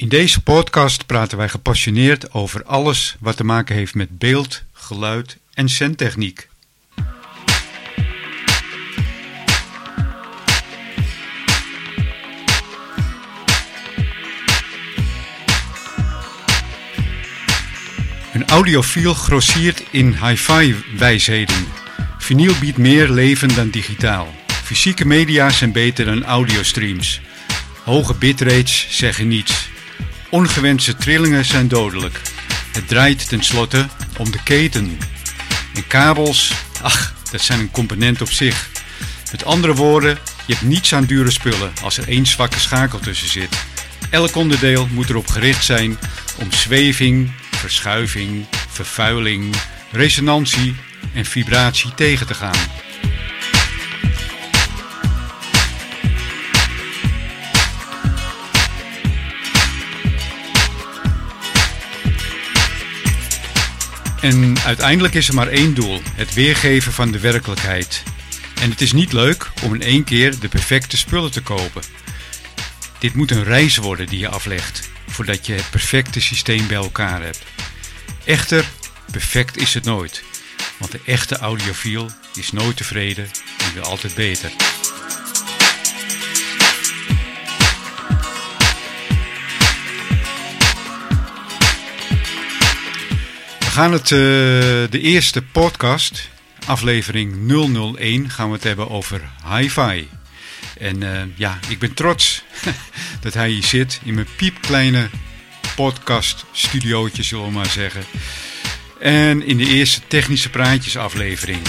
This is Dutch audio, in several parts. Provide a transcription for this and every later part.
In deze podcast praten wij gepassioneerd over alles wat te maken heeft met beeld, geluid en zendtechniek. Een audiofiel grossiert in hi-fi wijsheden. Vinyl biedt meer leven dan digitaal. Fysieke media zijn beter dan audiostreams. Hoge bitrates zeggen niets. Ongewenste trillingen zijn dodelijk. Het draait tenslotte om de keten. En kabels, ach, dat zijn een component op zich. Met andere woorden, je hebt niets aan dure spullen als er één zwakke schakel tussen zit. Elk onderdeel moet erop gericht zijn om zweving, verschuiving, vervuiling, resonantie en vibratie tegen te gaan. En uiteindelijk is er maar één doel: het weergeven van de werkelijkheid. En het is niet leuk om in één keer de perfecte spullen te kopen. Dit moet een reis worden die je aflegt voordat je het perfecte systeem bij elkaar hebt. Echter, perfect is het nooit, want de echte audiofiel is nooit tevreden en wil altijd beter. Gaan het, eh, de eerste podcast, aflevering 001, gaan we het hebben over hi-fi. En eh, ja, ik ben trots dat hij hier zit in mijn piepkleine podcast studiootje, zullen we maar zeggen. En in de eerste technische praatjes aflevering.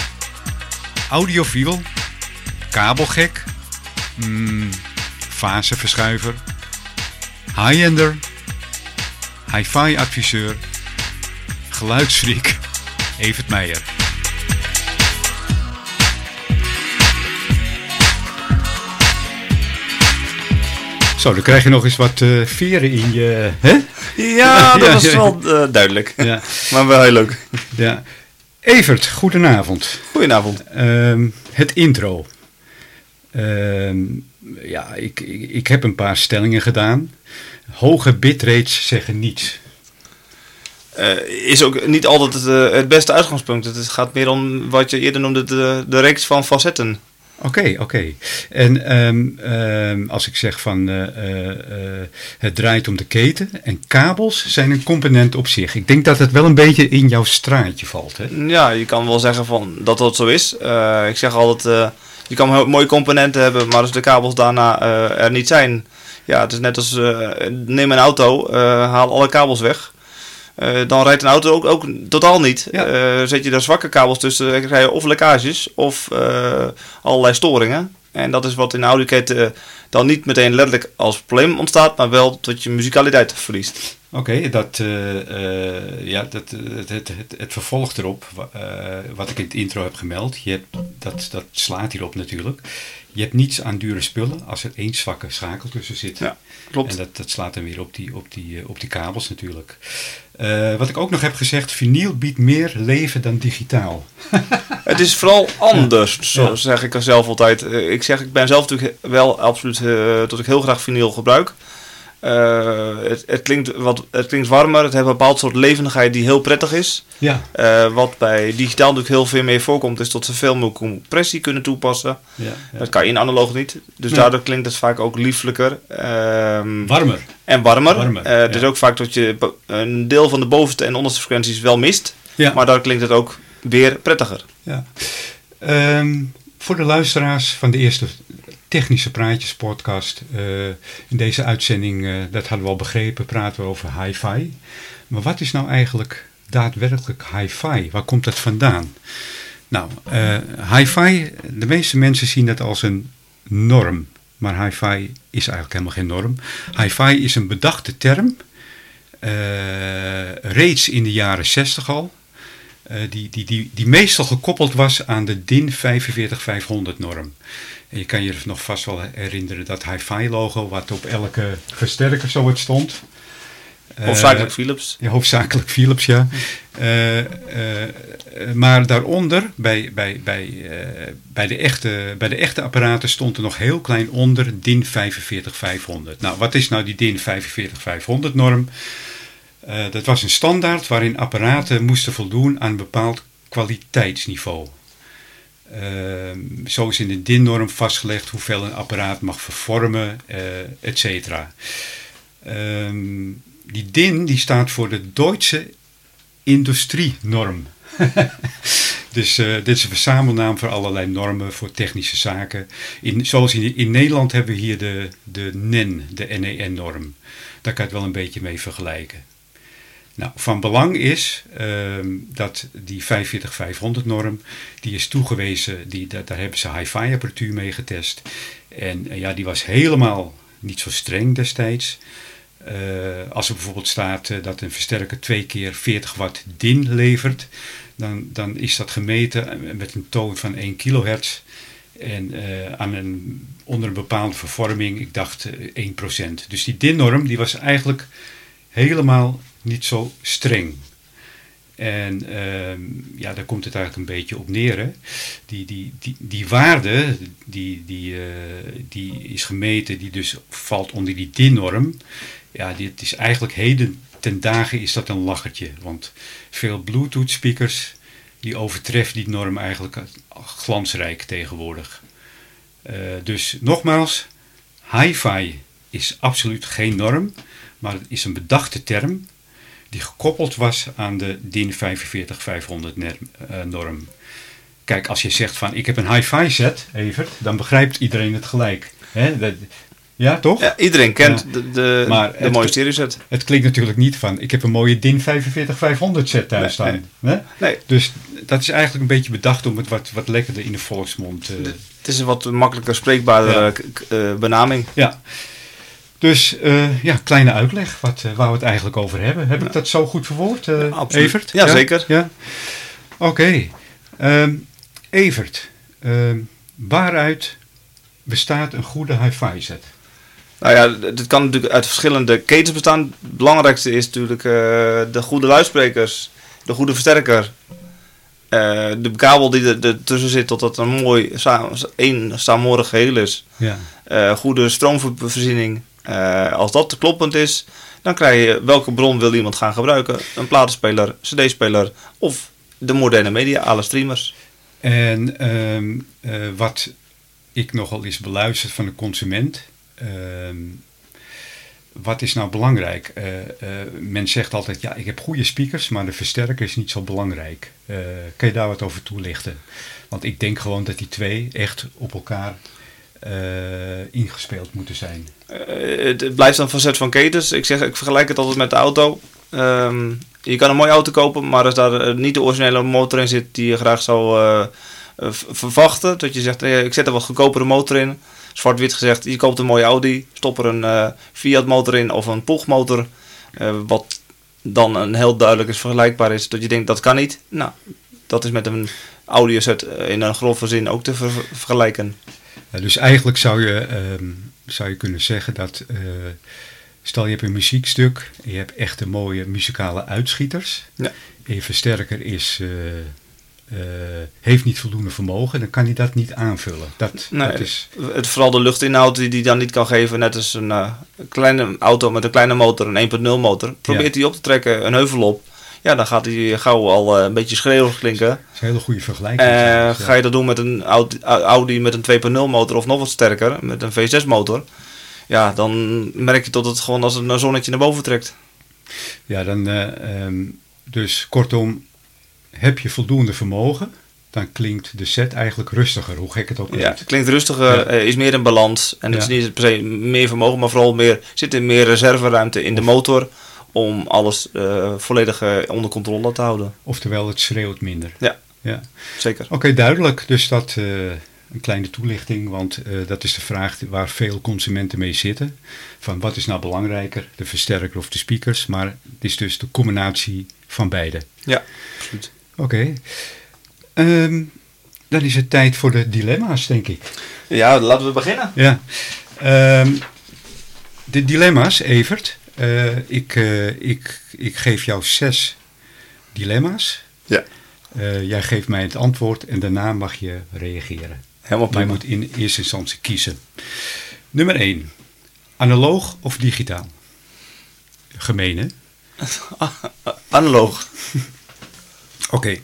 Audiofiel, kabelgek, mm, faseverschuiver, high-ender, hi-fi adviseur, geluidsfreak, Evert Meijer. Zo, dan krijg je nog eens wat uh, veren in je. Hè? Ja, dat ja, was ja. wel uh, duidelijk. Ja. Maar wel heel leuk. Ja. Evert, goedenavond. Goedenavond. Uh, het intro. Ehm, ja, ik, ik, ik, heb een paar stellingen gedaan. Hoge bitrates zeggen niets. Uh, is ook niet altijd het, het, beste uitgangspunt. Het gaat meer om wat je eerder noemde, de, de reeks van facetten. Oké, okay, oké. Okay. En um, um, als ik zeg van uh, uh, het draait om de keten en kabels zijn een component op zich. Ik denk dat het wel een beetje in jouw straatje valt. Hè? Ja, je kan wel zeggen van dat dat zo is. Uh, ik zeg altijd, je kan mooie componenten hebben, maar als de kabels daarna er niet zijn. Ja, het is net als neem een auto, haal alle kabels weg. Uh, dan rijdt een auto ook, ook totaal niet. Ja. Uh, zet je daar zwakke kabels tussen, dan krijg je of lekkages of uh, allerlei storingen. En dat is wat in de audioketen dan niet meteen letterlijk als probleem ontstaat, maar wel dat je muzikaliteit verliest. Oké, okay, dat, ja, dat, het, het, het, het vervolg erop, wat ik in het intro heb gemeld, je hebt, dat, dat slaat hierop natuurlijk. Je hebt niets aan dure spullen als er één zwakke schakel tussen zit. Ja, klopt. En dat, dat slaat dan weer op die, op die, op die kabels natuurlijk. Uh, wat ik ook nog heb gezegd, vinyl biedt meer leven dan digitaal. het is vooral anders, zo ja. zeg ik er zelf altijd. Ik zeg, ik ben zelf natuurlijk wel absoluut uh, dat ik heel graag vinyl gebruik. Uh, het, het, klinkt wat, het klinkt warmer, het heeft een bepaald soort levendigheid die heel prettig is. Ja. Uh, wat bij digitaal natuurlijk heel veel meer voorkomt, is dat ze veel meer compressie kunnen toepassen. Ja, ja. Dat kan je in analoog niet. Dus daardoor klinkt het vaak ook lieflijker. Uh, warmer. En warmer. warmer uh, het is ook vaak dat je een deel van de bovenste en onderste frequenties wel mist. Maar daar klinkt het ook weer prettiger. Ja. Um, voor de luisteraars van de eerste technische praatjes podcast. Uh, in deze uitzending, uh, dat hadden we al begrepen, praten we over hi-fi. Maar wat is nou eigenlijk daadwerkelijk hi-fi? Waar komt dat vandaan? Nou, uh, hi-fi, de meeste mensen zien dat als een norm. Maar hi-fi is eigenlijk helemaal geen norm. Hi-fi is een bedachte term. reeds in de jaren 60 al. die, die, die, die meestal gekoppeld was aan de DIN 45500 norm. En je kan je nog vast wel herinneren dat hi-fi logo, wat op elke versterker zo het stond. Hoofdzakelijk Philips. Ja, hoofdzakelijk Philips, ja. maar daaronder, bij, bij, bij, bij, de echte, bij de echte apparaten, stond er nog heel klein onder DIN 45500. Nou, wat is nou die DIN 45500 norm? dat was een standaard waarin apparaten moesten voldoen aan een bepaald kwaliteitsniveau. Uh, zo is in de DIN-norm vastgelegd hoeveel een apparaat mag vervormen, uh, et cetera. Ehm, die DIN die staat voor de Duitse Industrienorm. dus uh, dit is een verzamelnaam voor allerlei normen voor technische zaken. In, zoals in, in Nederland hebben we hier de, de NEN, de NEN-norm. Daar kan je het wel een beetje mee vergelijken. Nou, van belang is ehm, dat die 45500-norm, die is toegewezen, die, daar hebben ze hi-fi apparatuur mee getest. En uh, ja, die was helemaal niet zo streng destijds. Uh, als er bijvoorbeeld staat uh, dat een versterker twee keer 40 watt DIN levert, dan, dan is dat gemeten met een toon van 1 kilohertz. En aan een, onder een bepaalde vervorming, ik dacht 1%. Dus die DIN-norm die was eigenlijk helemaal niet zo streng. En uh, ja, daar komt het eigenlijk een beetje op neer. Hè. Die, die, die, die waarde die, die, uh, die is gemeten, die dus valt onder die DIN-norm. Ja, dit is eigenlijk heden ten dagen is dat een lachertje. Want veel Bluetooth speakers die overtreffen die norm eigenlijk glansrijk tegenwoordig. Uh, dus nogmaals, hi-fi is absoluut geen norm, maar het is een bedachte term die gekoppeld was aan de DIN 45500 eh, norm. Kijk, als je zegt van ik heb een hi-fi set, Evert, dan begrijpt iedereen het gelijk. Hè? Dat, ja, toch? Ja, iedereen kent de, de, maar de mooie stereo set. Het klinkt natuurlijk niet van ik heb een mooie DIN 45500 set thuis staan. Nee, nee. Dus dat is eigenlijk een beetje bedacht om het wat, wat lekkerder in de volksmond... Uh, het is een wat makkelijker spreekbare ja. benaming. Ja. Dus uh, ja, kleine uitleg wat, uh, waar we het eigenlijk over hebben. Heb ik dat zo goed verwoord, uh, Evert? Ja, zeker. Ja? Oké. Okay. Um, Evert, um, waaruit bestaat een goede hi-fi set? Nou ja, dit kan natuurlijk uit verschillende ketens bestaan. Het belangrijkste is natuurlijk de goede luidsprekers, de goede versterker, de kabel die er, tussen zit tot het een mooi één saamhorig geheel is. Ja. goede stroomvoorziening, uh, als dat kloppend is, dan krijg je welke bron wil iemand gaan gebruiken. Een platenspeler, cd-speler of de moderne media, alle streamers. En um, uh, wat ik nogal eens beluister van de consument. Uh, wat is nou belangrijk? Uh, men zegt altijd, ja, ik heb goede speakers, maar de versterker is niet zo belangrijk. kun je daar wat over toelichten? Want ik denk gewoon dat die twee echt op elkaar ingespeeld moeten zijn. Eh, het, blijft dan facet van ketens. Ik, zeg, ik vergelijk het altijd met de auto. Ehm, je kan een mooie auto kopen, maar als daar eh, niet de originele motor in zit die je graag zou verwachten, dat je zegt, ik zet er wat goedkopere motor in. Zwart-wit gezegd, je koopt een mooie Audi, stop er een Fiat motor in of een Poch motor, wat dan een heel duidelijk is vergelijkbaar is, dat je denkt dat kan niet. Nou, dat is met een audio set in een grove zin ook te vergelijken. Dus eigenlijk zou je ehm, zou je kunnen zeggen dat, uh, stel je hebt een muziekstuk, je hebt echte mooie muzikale uitschieters. Ja. En je versterker is, uh, uh, heeft niet voldoende vermogen, dan kan hij dat niet aanvullen. Dat, nee, dat is... het, vooral de luchtinhoud die hij dan niet kan geven, net als een kleine auto met een kleine motor, een 1.0 motor. Probeert hij op te trekken, een heuvel op. Ja, dan gaat hij gauw al een beetje schreeuwig klinken. Dat is een hele goede vergelijking. Ga je dat doen met een Audi met een 2.0 motor of nog wat sterker, met een V6 motor ja, dan merk je dat het gewoon als een zonnetje naar boven trekt. Ja, dan, uh, um, dus kortom, heb je voldoende vermogen, dan klinkt de set eigenlijk rustiger, hoe gek het ook klinkt. Ja, het klinkt rustiger, is meer in balans. En het is niet per se meer vermogen, maar vooral meer, zit er meer reserveruimte in de motor om alles uh, volledig onder controle te houden. Oftewel, het schreeuwt minder. Ja, ja. zeker. Oké, duidelijk. Dus dat een kleine toelichting, want uh, dat is de vraag waar veel consumenten mee zitten. Van wat is nou belangrijker, de versterker of de speakers? Maar het is dus de combinatie van beide. Ja, absoluut. Oké. Okay. Um, dan is het tijd voor de dilemma's, denk ik. Ja, laten we beginnen. Ja. Um, de dilemma's, Evert. Eh, ik, eh, ik, ik geef jou zes dilemma's. Ja. Eh, jij geeft mij het antwoord en daarna mag je reageren. Helemaal Maar je prima. moet in eerste instantie kiezen. Nummer 1. Analoog of digitaal? Gemeen, hè? Analoog. Oké.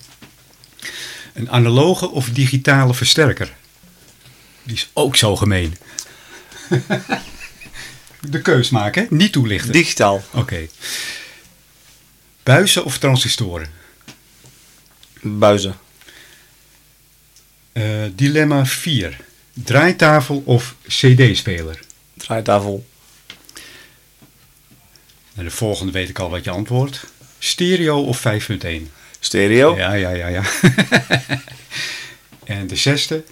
Een analoge of digitale versterker? Die is ook zo gemeen. De keus maken, niet toelichten. Digitaal. Oké. Buizen of transistoren? Buizen. Eh, dilemma 4. Draaitafel of cd-speler? Draaitafel. En de volgende weet ik al wat je antwoordt. Stereo of 5.1? Stereo. Ja, ja, ja, ja. en de zesde.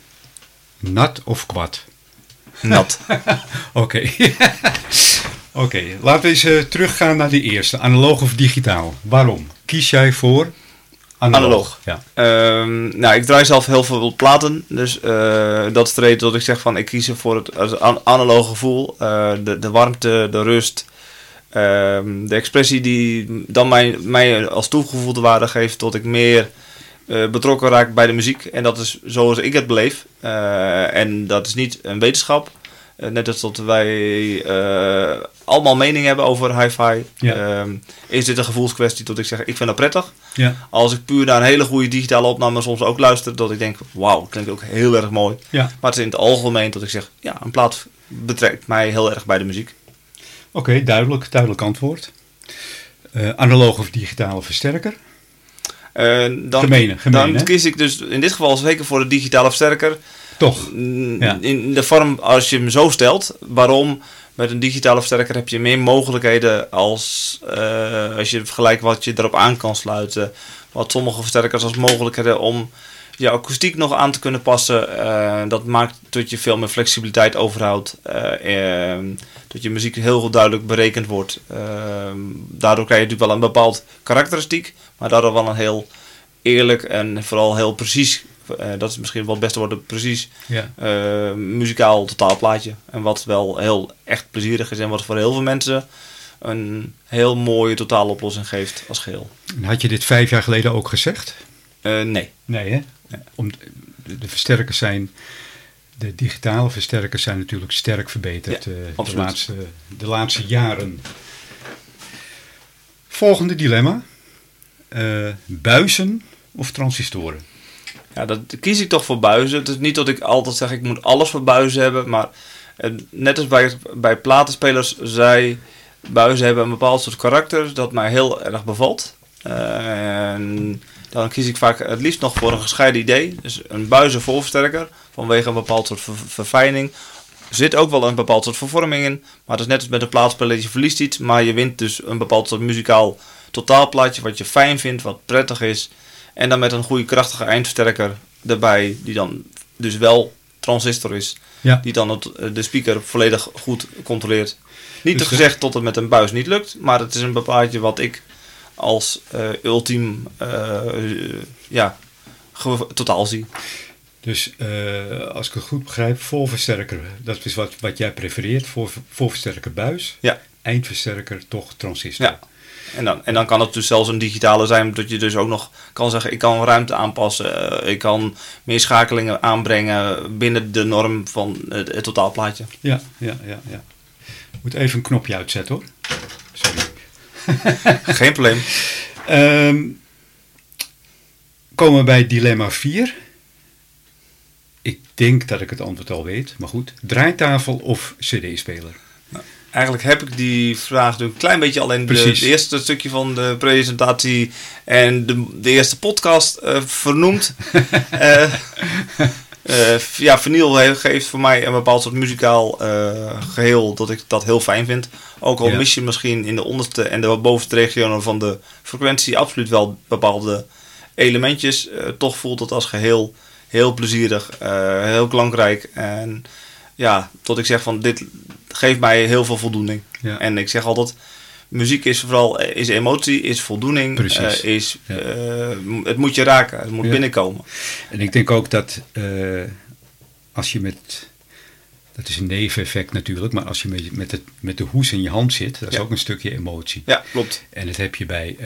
Nat of kwad? Nat. Oké. Oké, laten we eens eh, teruggaan naar de eerste. Analoog of digitaal? Waarom? Kies jij voor analoog? Analoog. Ja. Ehm, nou, ik draai zelf heel veel platen. Dus eh, dat is de reden dat ik zeg van ik kies voor het als an- analoge gevoel. Eh, de, de warmte, de rust. ehm, de expressie die dan mij, mij als toegevoegde waarde geeft tot ik meer eh, betrokken raak bij de muziek. En dat is zoals ik het beleef. Eh, en dat is niet een wetenschap. Eh, net als dat wij allemaal mening hebben over hi-fi. Ja. Ehm, is dit een gevoelskwestie dat ik zeg ik vind dat prettig. Ja. Als ik puur naar een hele goede digitale opname soms ook luister, dat ik denk, wauw, klinkt ook heel erg mooi. ja. Maar het is in het algemeen dat ik zeg, ja, een plaat betrekt mij heel erg bij de muziek. Oké, duidelijk, duidelijk antwoord. Analoog of digitale versterker? Eh, dan, Gemene, gemene, dan kies ik dus in dit geval zeker voor de digitale versterker. Toch? Ja. In de vorm als je hem zo stelt. Waarom? Met een digitale versterker heb je meer mogelijkheden als, eh, als je vergelijkt wat je erop aan kan sluiten. Wat sommige versterkers als mogelijkheden om je akoestiek nog aan te kunnen passen. Eh, dat maakt dat je veel meer flexibiliteit overhoudt. eh, eh, dat je muziek heel goed duidelijk berekend wordt. Eh, daardoor krijg je natuurlijk wel een bepaald karakteristiek. Maar daardoor wel een heel eerlijk en vooral heel precies. eh, dat is misschien wel het beste woord, een precies Ja. eh, muzikaal totaalplaatje. En wat wel heel echt plezierig is en wat voor heel veel mensen een heel mooie totaaloplossing geeft als geheel. En Had je dit vijf jaar geleden ook gezegd? Nee. Nee, hè? Om, de, de versterkers zijn, de digitale versterkers zijn natuurlijk sterk verbeterd Ja, eh, de, laatste, de laatste jaren. Volgende dilemma. Eh, buizen of transistoren? Ja, dat kies ik toch voor buizen. Het is niet dat ik altijd zeg ik moet alles voor buizen hebben, maar eh, net als bij, bij platenspelers, zij buizen hebben een bepaald soort karakter dat mij heel erg bevalt. En dan kies ik vaak het liefst nog voor een gescheiden idee. Dus een buizen voorversterker vanwege een bepaald soort ver- verfijning. Er zit ook wel een bepaald soort vervorming in, maar het is net als met een plaatspeler, je verliest iets, maar je wint dus een bepaald soort muzikaal totaalplaatje wat je fijn vindt, wat prettig is. En dan met een goede krachtige eindversterker erbij, die dan dus wel transistor is. Ja. Die dan het, eh, de speaker volledig goed controleert. Niet Dus te gezegd tot het met een buis niet lukt, maar het is een bepaaldje wat ik als eh, ultiem eh, ja, totaal zie. Dus eh, als ik het goed begrijp, voorversterker, dat is wat, wat jij prefereert, voor, voorversterker buis, Ja. eindversterker toch transistor. Ja. En dan, en dan kan het dus zelfs een digitale zijn, dat je dus ook nog kan zeggen: ik kan ruimte aanpassen, ik kan meer schakelingen aanbrengen binnen de norm van het, het totaalplaatje. Ja, ja, ja, ja. Ik moet even een knopje uitzetten hoor. Geen probleem. Ehm, komen we bij dilemma 4. Ik denk dat ik het antwoord al weet, maar goed. Draaitafel of cd-speler? Eigenlijk heb ik die vraag een klein beetje al in de eerste stukje van de presentatie en de, de eerste podcast eh, vernoemd. Eh, eh, ja, vinyl geeft voor mij een bepaald soort muzikaal eh, geheel dat ik dat heel fijn vind. Ook al Ja. mis je misschien in de onderste en de bovenste regionen van de frequentie absoluut wel bepaalde elementjes. eh, toch voelt het als geheel heel plezierig, heel klankrijk. En ja, tot ik zeg van dit geeft mij heel veel voldoening. Ja. En ik zeg altijd, muziek is vooral eh, is emotie, is voldoening, Precies. eh, is, Ja. eh, het moet je raken, het moet Ja. binnenkomen. En ik denk ook dat als je met Dat is een neveneffect natuurlijk, maar als je met, met, het, met de hoes in je hand zit, dat is Ja. ook een stukje emotie. Ja, klopt. En dat heb je bij,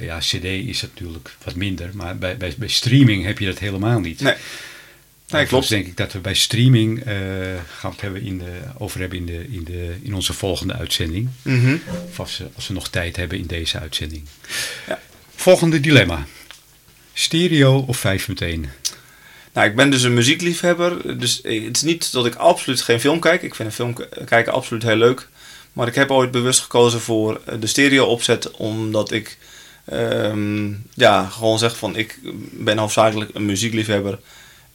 ja, CD is het natuurlijk wat minder, maar bij, bij, bij streaming heb je dat helemaal niet. Nee. Nee, klopt. denk ik dat we bij streaming eh, gaan het hebben in de, over hebben in, de, in, de, in onze volgende uitzending. Mhm. Of als, we- als we nog tijd hebben in deze uitzending. Ja. Volgende dilemma. Stereo of 5.1? Nou, ik ben dus een muziekliefhebber. Dus het is niet dat ik absoluut geen film kijk. Ik vind een film kijken absoluut heel leuk. Maar ik heb ooit bewust gekozen voor eh, de stereo opzet. Omdat ik ehm, ja, gewoon zeg van ik ben hoofdzakelijk een muziekliefhebber.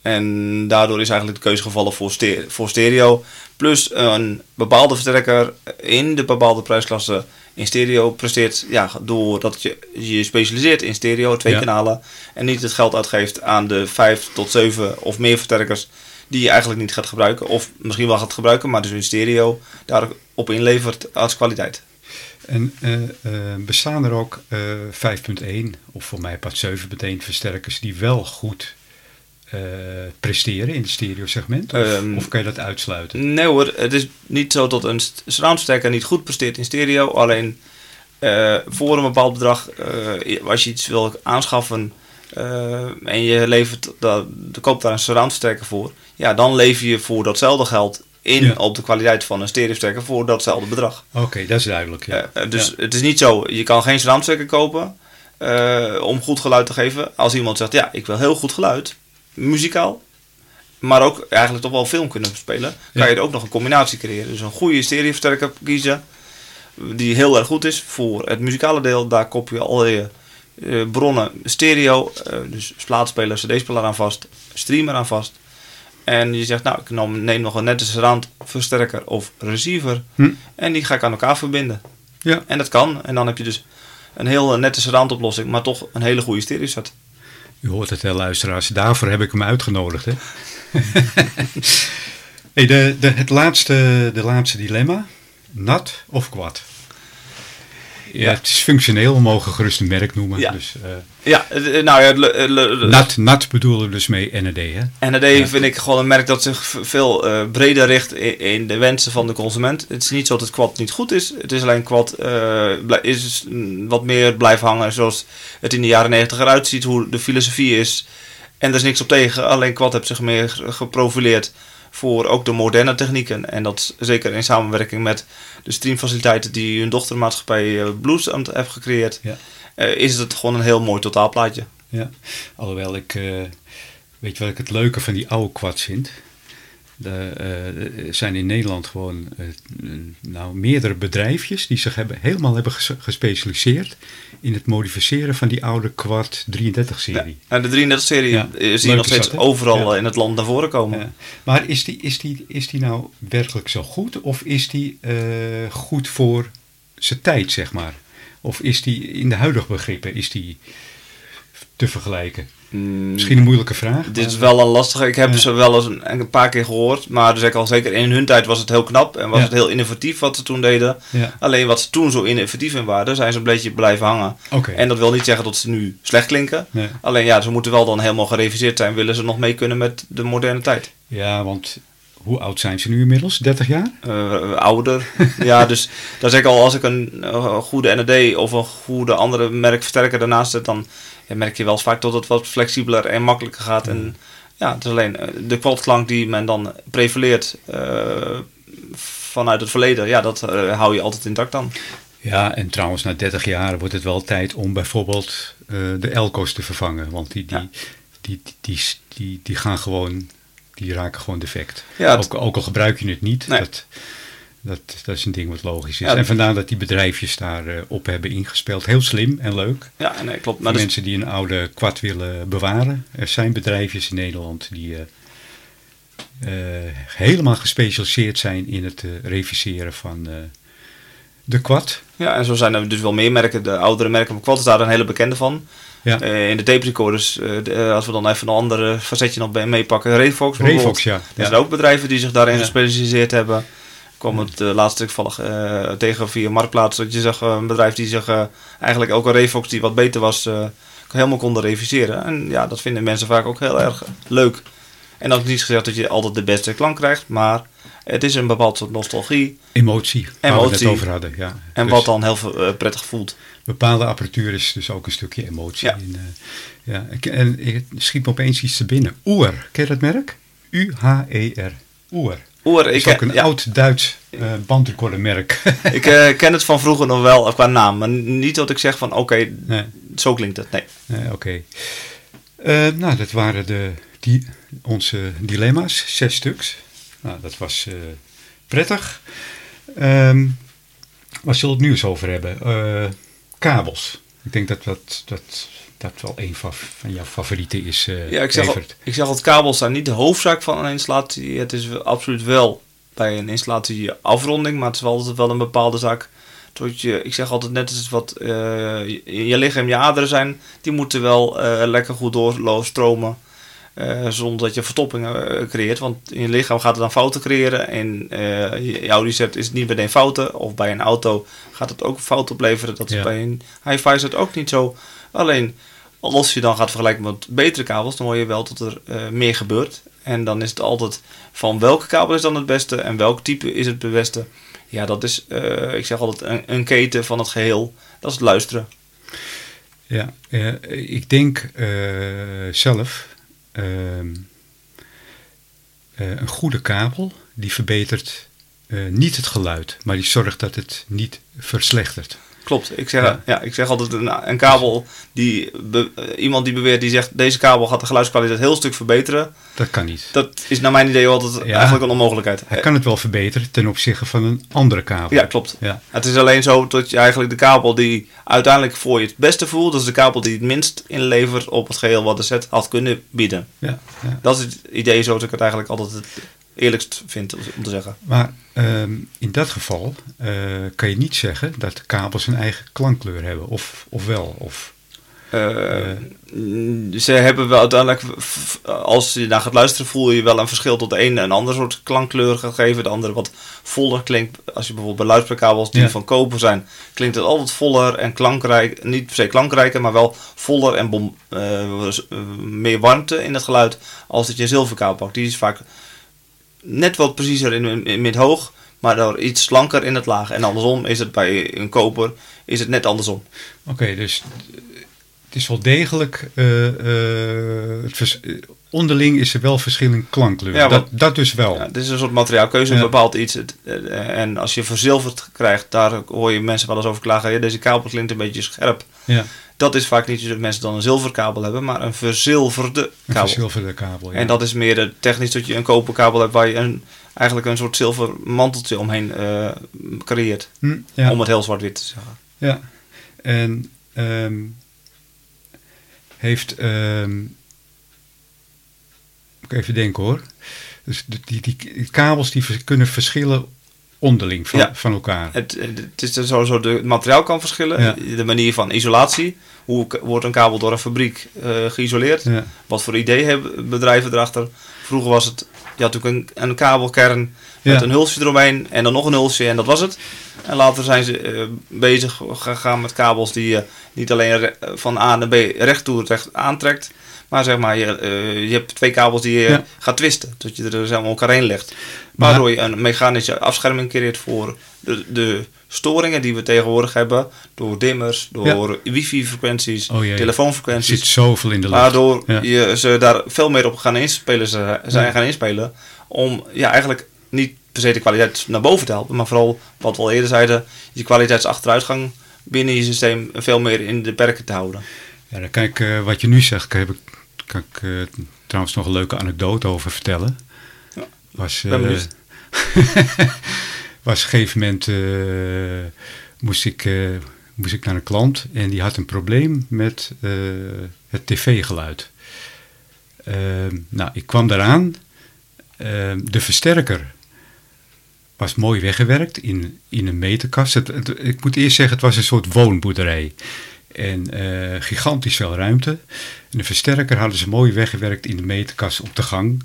En daardoor is eigenlijk de keuze gevallen voor, ste- voor stereo. Plus een bepaalde versterker in de bepaalde prijsklasse in stereo presteert. Ja, doordat je je specialiseert in stereo, twee Ja. kanalen. En niet het geld uitgeeft aan de vijf tot zeven of meer versterkers die je eigenlijk niet gaat gebruiken. Of misschien wel gaat gebruiken, maar dus in stereo daarop inlevert als kwaliteit. En eh, eh, bestaan er ook eh 5.1 of voor mij part 7.1 versterkers die wel goed eh, presteren in het stereo segment? Of, Ehm, of kan je dat uitsluiten? Nee hoor, het is niet zo dat een st- surroundsterker niet goed presteert in stereo. Alleen eh, voor een bepaald bedrag, eh, als je iets wil aanschaffen en je levert, da- de koopt daar een surroundsterker voor. Ja, dan lever je voor datzelfde geld in Ja. op de kwaliteit van een stereosterker voor datzelfde bedrag. Oké, dat is duidelijk. Ja. Dus Ja. het is niet zo, je kan geen surroundsterker kopen om goed geluid te geven. Als iemand zegt, ja, ik wil heel goed geluid, muzikaal, maar ook eigenlijk toch wel film kunnen spelen, kan je er ook nog een combinatie creëren. Dus een goede stereoversterker kiezen, die heel erg goed is voor het muzikale deel. Daar kop je al je eh, bronnen stereo, eh, dus plaatspeler, cd-speler aan vast, streamer aan vast. En je zegt, nou, ik neem nog een nette surround versterker of receiver. Hm. En die ga ik aan elkaar verbinden. Ja. En dat kan. En dan heb je dus een heel nette surround oplossing, maar toch een hele goede stereo set. U hoort het, hè, luisteraars. Daarvoor heb ik hem uitgenodigd. Hè? hey, de, de, het laatste, de laatste dilemma. Nat of kwad? Ja, het is functioneel. We mogen gerust een merk noemen. Ja. Dus, eh, Ja, eh, nou ja, eh, nat, nat bedoelen we dus mee NRD. Hè? Ja. vind ik gewoon een merk dat zich veel breder richt in, in de wensen van de consument. Het is niet zo dat Quad niet goed is. Het is alleen blij- is mm, wat meer blijven hangen zoals het in de jaren 90 eruit ziet, hoe de filosofie is. En er is niks op tegen. Alleen Quad heeft zich meer ge- geprofileerd voor ook de moderne technieken. En dat zeker in samenwerking met de streamfaciliteiten die hun dochtermaatschappij eh, Blues heeft gecreëerd. Ja. eh, is het gewoon een heel mooi totaalplaatje. Ja. Alhoewel ik, eh, weet je wat ik het leuke van die oude quads vind? De, eh, er zijn in Nederland gewoon eh, nou, meerdere bedrijfjes die zich hebben, helemaal hebben ges- gespecialiseerd in het modificeren van die oude quad 33-serie. En de 33-serie Ja, zie je leuk nog is steeds dat, overal Ja. eh, in het land naar voren komen. Ja. Maar is die, is, die, is die nou werkelijk zo goed? Of is die goed voor zijn tijd, zeg maar? Of is die in de huidige begrippen is die te vergelijken? Mm, Misschien een moeilijke vraag. Dit is wel een lastige. Ik heb Ja. ze wel eens een, een paar keer gehoord. Maar dus ik al zeker in hun tijd was het heel knap. En was Ja. het heel innovatief wat ze toen deden. Ja, Alleen wat ze toen zo innovatief in waren, zijn ze een beetje blijven hangen. En dat wil niet zeggen dat ze nu slecht klinken. Nee. Alleen ja, ze moeten wel dan helemaal gereviseerd zijn. Willen ze nog mee kunnen met de moderne tijd. Ja, want hoe oud zijn ze nu inmiddels? 30 jaar? Eh, ouder. ja, dus dan zeg ik al, als ik een eh, goede ND of een goede andere merkversterker daarnaast zet, dan ja, merk je wel vaak dat het wat flexibeler en makkelijker gaat. En ja, het is alleen eh, de kwadklank die men dan prevaleert eh, vanuit het verleden, ja, dat eh, hou je altijd intact dan. Ja, en trouwens, na 30 jaar wordt het wel tijd om bijvoorbeeld de Elco's te vervangen. Want die, die, Ja. die, die, die, die, die gaan gewoon, die raken gewoon defect. Ja, het- ook, ook al gebruik je het niet, Nee. dat, dat, dat is een ding wat logisch is. Ja, en vandaar dat die bedrijfjes daarop op hebben ingespeeld. Heel slim en leuk. ja nee, klopt. Maar dus, mensen die een oude kwad willen bewaren. Er zijn bedrijfjes in Nederland die eh, eh, helemaal gespecialiseerd zijn in het eh, reviseren van eh, de kwad. ja, en zo zijn er dus wel meer merken. De oudere merken, maar Quad is daar een hele bekende van. Ja. Eh, in de tape recorders, eh, de- eh, als we dan even een andere facetje nog meepakken, Revox bijvoorbeeld. Revox, ja. Er ja. zijn ook bedrijven die zich daarin Ja. gespecialiseerd hebben. Ik kwam het uh, laatst toevallig eh, tegen via Marktplaats. Dat je zag eh, een bedrijf die zich eigenlijk ook een Revox die wat beter was, helemaal konden reviseren. En ja, dat vinden mensen vaak ook heel erg leuk. En dat is niet gezegd dat je altijd de beste klank krijgt, maar Het is een bepaald soort nostalgie. Emotie, waar we het Emotie. net over hadden. Ja. En Dus wat dan heel veel, prettig voelt. Bepaalde apparatuur is dus ook een stukje emotie. Ja. in, ja. ik- En het schiet me opeens iets te binnen. Oer, ken je dat merk? U-H-E-R. Oer. Oer, ik, is ook een ja, oud-Duits eh bandrecordermerk. ik eh, ken het van vroeger nog wel eh, qua naam. Maar niet dat ik zeg van oké, nee. zo klinkt het. Nee. Nee, Oké. Eh, nou, dat waren de, die, onze dilemma's, zes stuks. Nou, dat was eh, prettig. Ehm waar zullen we het nieuws over hebben? Eh, kabels. Ik denk dat dat, dat, dat wel een van, van jouw favorieten is, eh Ja, ik zeg, al, ik zeg altijd, kabels zijn niet de hoofdzaak van een installatie. Het is absoluut wel bij een installatie afronding, maar het is wel altijd wel een bepaalde zaak. Tot je, ik zeg altijd net als wat eh, je, je lichaam, je aderen zijn, die moeten wel eh, lekker goed doorstromen. eh, zonder dat je verstoppingen eh, creëert. Want in je lichaam gaat het dan fouten creëren. En je, je audioset is niet meteen fouten. Of bij een auto gaat het ook fouten opleveren. Dat is Ja. bij een hi-fi is het ook niet zo. Alleen als je dan gaat vergelijken met betere kabels, dan hoor je wel dat er eh, meer gebeurt. En dan is het altijd van welke kabel is dan het beste en welk type is het beste. Ja, dat is, eh, ik zeg altijd, een, een keten van het geheel. Dat is het luisteren. Ja, ik denk eh, zelf ehm, eh, een goede kabel die verbetert niet het geluid, maar die zorgt dat het niet verslechtert. Klopt. Ik zeg, Ja. ja. ik zeg altijd, een, een kabel die, be- eh, iemand die beweert, die zegt, deze kabel gaat de geluidskwaliteit heel stuk verbeteren. Dat kan niet. Dat is naar mijn idee altijd Ja. eigenlijk een onmogelijkheid. Hij kan het wel verbeteren ten opzichte van een andere kabel. Ja, klopt. Ja, Het is alleen zo dat je eigenlijk de kabel die uiteindelijk voor je het beste voelt, dat is de kabel die het minst inlevert op het geheel wat de set had kunnen bieden. ja, ja. Dat is het idee zoals ik het eigenlijk altijd eerlijkst vind om te zeggen. Maar ehm, in dat geval eh, kan je niet zeggen dat kabels een eigen klankkleur hebben. Of, of wel. Of, Eh, Ze hebben wel uiteindelijk, als je naar gaat luisteren, voel je wel een verschil tot de ene een ander soort klankkleur gaat geven, de andere wat voller klinkt. Als je bijvoorbeeld bij luidspreekkabels die Ja. van koper zijn, klinkt het altijd voller en klankrijk, niet per se klankrijker, maar wel voller en bom, eh, meer warmte in het geluid als dat je een zilverkabel pakt. Die is vaak net wat preciezer in, het hoog, maar door iets slanker in het laag. En andersom is het bij een koper is het net andersom. Oké, dus het is wel degelijk. eh, eh, het vers- eh, onderling is er wel verschil in klankkleur. Ja, dat, dat dus wel. Ja, dit is een soort materiaalkeuze, Ja. bepaalt iets. Het, en als je verzilverd krijgt, daar hoor je mensen wel eens over klagen. Ja, deze kabel klinkt een beetje scherp. Ja, Dat is vaak niet dat mensen dan een zilverkabel hebben, maar een verzilverde een kabel. verzilverde kabel. Ja. En dat is meer technisch dat je een koperkabel hebt waar je een, eigenlijk een soort zilver manteltje omheen creëert. Hm, ja. Om het heel zwart-wit te zeggen. Ja, en ehm, heeft. ehm, moet ik even denken hoor. Dus die, die, die kabels die kunnen verschillen onderling van, Ja. van elkaar. Het, het is dus sowieso de het materiaal kan verschillen, Ja. de manier van isolatie. Hoe wordt een kabel door een fabriek eh, geïsoleerd? Ja, Wat voor idee hebben bedrijven erachter? Vroeger was het, je had natuurlijk een, een kabelkern met een hulsje eromheen en dan nog een hulsje en dat was het. En later zijn ze eh, bezig gegaan met kabels die je niet alleen van A naar B recht toe recht aantrekt. Maar zeg maar, je, eh, je hebt twee kabels die je Ja. gaat twisten. Dat je er dus helemaal elkaar heen legt. Waardoor je een mechanische afscherming creëert voor de, de storingen die we tegenwoordig hebben. Door dimmers, door wifi-frequenties, Oh jee. er telefoonfrequenties. zit zoveel in de lucht. Waardoor Ja. je ze daar veel meer op gaan inspelen, ze- zijn gaan inspelen. Om ja, eigenlijk niet per se de kwaliteit naar boven te helpen. Maar vooral, wat we al eerder zeiden, je kwaliteitsachteruitgang binnen je systeem veel meer in de perken te houden. Ja, dan ik, eh, wat je nu zegt, ik, kan ik eh, trouwens nog een leuke anekdote over vertellen. Ja, Was, eh, was een gegeven moment eh, moest, ik, moest ik naar een klant en die had een probleem met het tv-geluid. Ehm, nou, ik kwam daaraan. Ehm, de versterker was mooi weggewerkt in, in een meterkast. Het, het- ik moet eerst zeggen, het was een soort woonboerderij. En eh, gigantisch veel ruimte. En de versterker hadden ze mooi weggewerkt in de meterkast op de gang.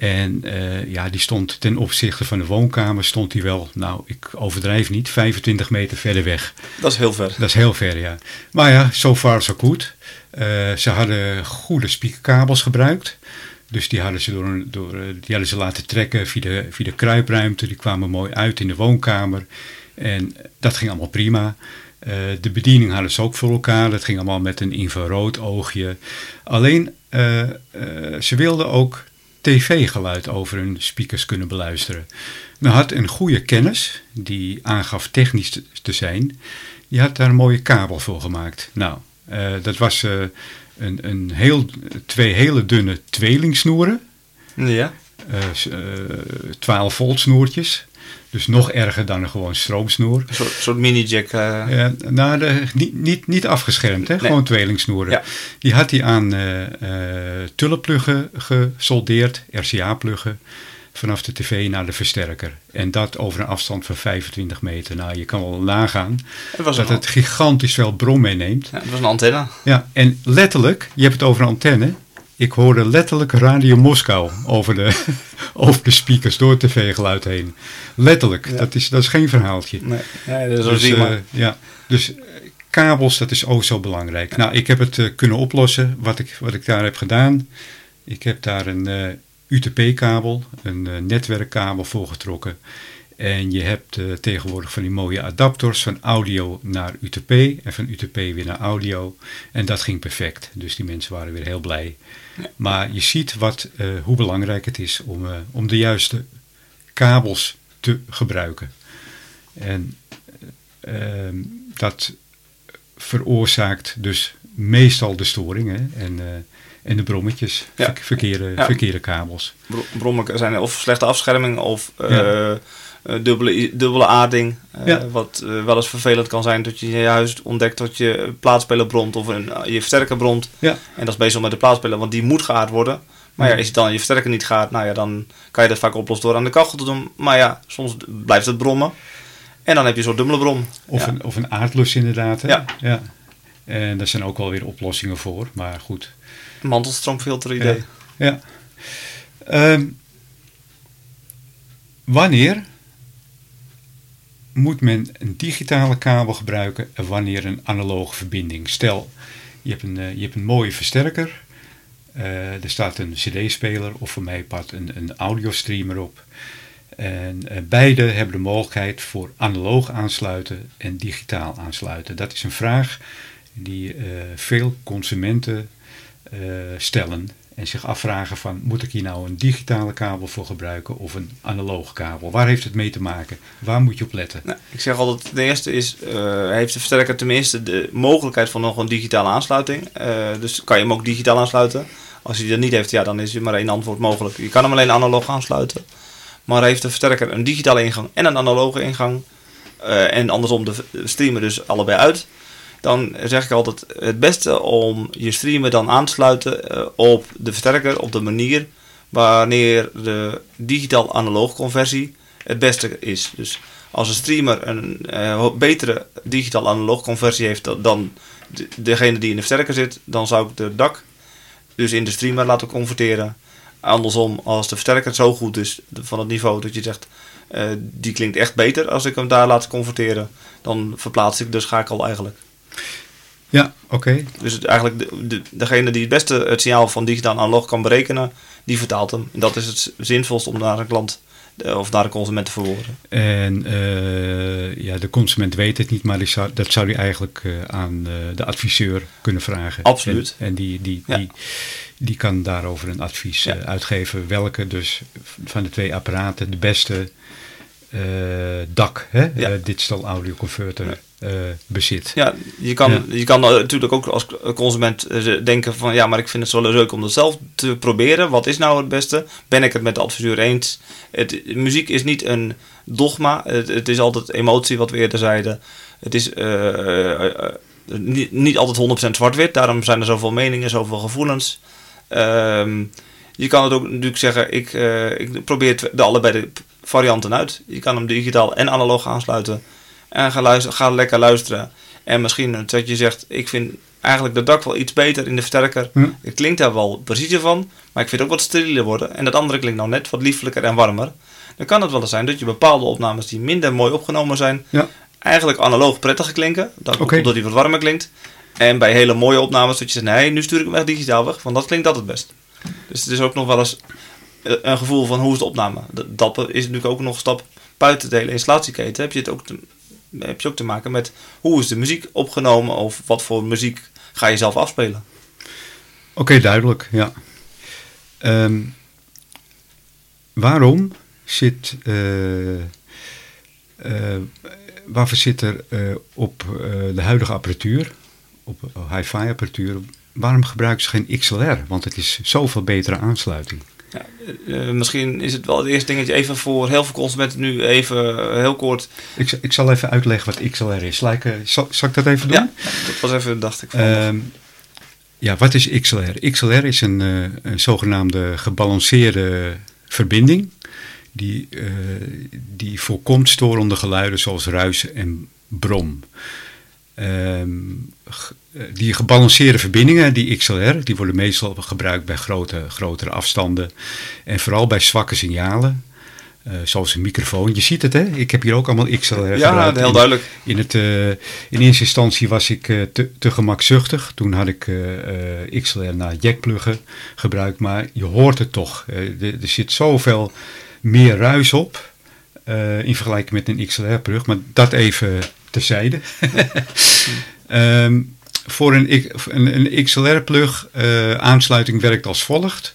En eh, ja, die stond ten opzichte van de woonkamer, stond die wel, nou, ik overdrijf niet, 25 meter verder weg. Dat is heel ver. Dat is heel ver, ja. Maar ja, so far so good. Eh, ze hadden goede speakerkabels gebruikt. Dus die hadden ze, door, een- door, die hadden ze laten trekken via de, via de kruipruimte. Die kwamen mooi uit in de woonkamer. En dat ging allemaal prima. Eh, de bediening hadden ze ook voor elkaar. Dat ging allemaal met een infrarood oogje. Alleen, eh, eh, ze wilden ook tv-geluid over hun speakers kunnen beluisteren. Nou had een goede kennis, die aangaf technisch te, zijn, die had daar een mooie kabel voor gemaakt. Nou, dat was een, een heel, twee hele dunne tweelingsnoeren, Ja. eh, s- eh, 12 volt snoertjes. Dus nog erger dan een gewoon stroomsnoer. Een soort, soort mini-jack. eh, Eh, nou, de, niet, niet, niet afgeschermd, hè? Nee. gewoon tweelingsnoeren. Ja. Die had hij aan eh eh, tullenpluggen gesoldeerd, RCA-pluggen, vanaf de tv naar de versterker. En dat over een afstand van 25 meter. Nou, je kan wel nagaan het, was dat een, het gigantisch veel brom meeneemt. ja, het was een antenne. Ja, en letterlijk, je hebt het over een antenne. Ik hoorde letterlijk Radio Moskou over de, over de speakers door het tv-geluid heen. Letterlijk, Ja. dat, is, dat is geen verhaaltje. Nee, dat is Dus, maar. ja, dus eh, kabels, dat is ook zo belangrijk. Nou, ik heb het eh, kunnen oplossen, wat ik, wat ik daar heb gedaan. Ik heb daar een UTP-kabel, een netwerkkabel voor getrokken. En je hebt tegenwoordig van die mooie adapters van audio naar UTP en van UTP weer naar audio. En dat ging perfect. Dus die mensen waren weer heel blij. Maar je ziet wat, eh, hoe belangrijk het is om, eh, om de juiste kabels te gebruiken. En eh, ehm, dat veroorzaakt dus meestal de storingen en, eh, en de brommetjes, Ja. verkeerde, Ja. verkeerde kabels. Bro- Brommen zijn of slechte afscherming of Ja. Eh, dubbele, dubbele aarding. eh, Ja. Wat eh, wel eens vervelend kan zijn dat je in je huis ontdekt dat je plaatspeler bromt of een, je versterker bromt. Ja. En dat is meestal met de plaatspeler, want die moet geaard worden. Maar ja, is het dan je versterker niet gaat, nou ja, dan kan je dat vaak oplossen door aan de kachel te doen. Maar ja, soms blijft het brommen. En dan heb je zo'n dubbele brom. Of, Ja. een, of een aardlus inderdaad. Hè? Ja. ja. En daar zijn ook wel weer oplossingen voor, maar goed. Mantelstroomfilter idee. Ja. Ehm, wanneer moet men een digitale kabel gebruiken en wanneer een analoge verbinding? Stel, je hebt een, eh, je hebt een mooie versterker. eh, er staat een cd-speler of voor mij part een, een audiostreamer op. En eh, beide hebben de mogelijkheid voor analoog aansluiten en digitaal aansluiten. Dat is een vraag die veel consumenten stellen en zich afvragen van moet ik hier nou een digitale kabel voor gebruiken of een analoge kabel? Waar heeft het mee te maken? Waar moet je op letten? Nou, ik zeg altijd, de eerste is, eh, heeft de versterker tenminste de mogelijkheid van nog een digitale aansluiting. Eh, dus kan je hem ook digitaal aansluiten. Als hij dat niet heeft, ja, dan is er maar één antwoord mogelijk. Je kan hem alleen analoog aansluiten. Maar heeft de versterker een digitale ingang en een analoge ingang, eh, en andersom de de streamer dus allebei uit, dan zeg ik altijd het beste om je streamer dan aan te sluiten eh, op de versterker op de manier wanneer de digitaal-analoog conversie het beste is. Dus als een streamer een eh, betere digitaal-analoog conversie heeft dan- dan de- degene die in de versterker zit, dan zou ik de DAC dus in de streamer laten converteren. Andersom, als de versterker zo goed is van het niveau dat je zegt, eh, die klinkt echt beter als ik hem daar laat converteren, dan verplaats ik de schakel eigenlijk. Ja, oké. Dus het, eigenlijk de, de, degene die het beste het signaal van digitaal analog kan berekenen, die vertaalt hem. En dat is het zinvolst om naar een klant eh, of naar een consument te verwoorden. En eh, ja, de consument weet het niet, maar die zou, dat zou hij eigenlijk eh, aan de adviseur kunnen vragen. Absoluut. En, en die, die, Ja. die, die kan daarover een advies Ja. uitgeven welke dus van de twee apparaten de beste DAC, hè, Ja. Digital Audio Converter, bezit. Ja, je kan, Ja. Je kan natuurlijk ook als consument eh, denken van ja, maar ik vind het zo leuk om dat zelf te proberen. Wat is nou het beste? Ben ik het met de adviseur eens? Het, muziek is niet een dogma. Het, het is altijd emotie, wat we eerder zeiden. Het is eh, eh, eh, niet, niet altijd 100% zwart-wit. Daarom zijn er zoveel meningen, zoveel gevoelens. Ehm, je kan het ook natuurlijk zeggen, ik, eh, ik probeer de allebei de varianten uit. Je kan hem digitaal en analoog aansluiten. En ga, luisteren, ga lekker luisteren. En misschien dat je zegt, ik vind eigenlijk de dak wel iets beter in de versterker. Hm. Het klinkt daar wel precies van, maar ik vind het ook wat sterieler worden. En dat andere klinkt nou net wat liefelijker en warmer. Dan kan het wel eens zijn dat je bepaalde opnames die minder mooi opgenomen zijn, Ja. eigenlijk analoog prettiger klinken. Dat. Omdat die wat warmer klinkt. En bij hele mooie opnames dat je zegt, nee, nu stuur ik hem echt digitaal weg, want dat klinkt dat het best. Dus het is ook nog wel eens eh, een gevoel van hoe is de opname. Dat is natuurlijk ook nog een stap buiten de hele installatieketen. Heb je, het ook te, heb je ook te maken met hoe is de muziek opgenomen of wat voor muziek ga je zelf afspelen. Oké, duidelijk, ja. Ehm, waarom zit, uh, uh, waarvoor zit er uh, op de huidige apparatuur, op hi-fi apparatuur, waarom gebruiken ze geen XLR? Want het is zoveel betere aansluiting. Ja, misschien is het wel het eerste dingetje even voor heel veel consumenten nu even heel kort. Ik, ik zal even uitleggen wat XLR is. Like, zal, zal, ik dat even doen? Ja, dat was even, dacht ik. Van ja, wat is XLR? XLR is een, een zogenaamde gebalanceerde verbinding die, uh, die voorkomt storende geluiden zoals ruis en brom. Um, die gebalanceerde verbindingen, die XLR, die worden meestal gebruikt bij grote, grotere afstanden en vooral bij zwakke signalen. Uh, zoals een microfoon. Je ziet het, hè? Ik heb hier ook allemaal XLR ja, gebruikt. Ja, heel duidelijk. In, het, uh, in eerste instantie was ik uh, te, te, gemakzuchtig. Toen had ik XLR naar jackpluggen gebruikt. Maar je hoort het toch. Er, er zit zoveel meer ruis op. in vergelijking met een XLR-plug. Maar dat even terzijde. um, voor een, een, een XLR-plug aansluiting werkt als volgt.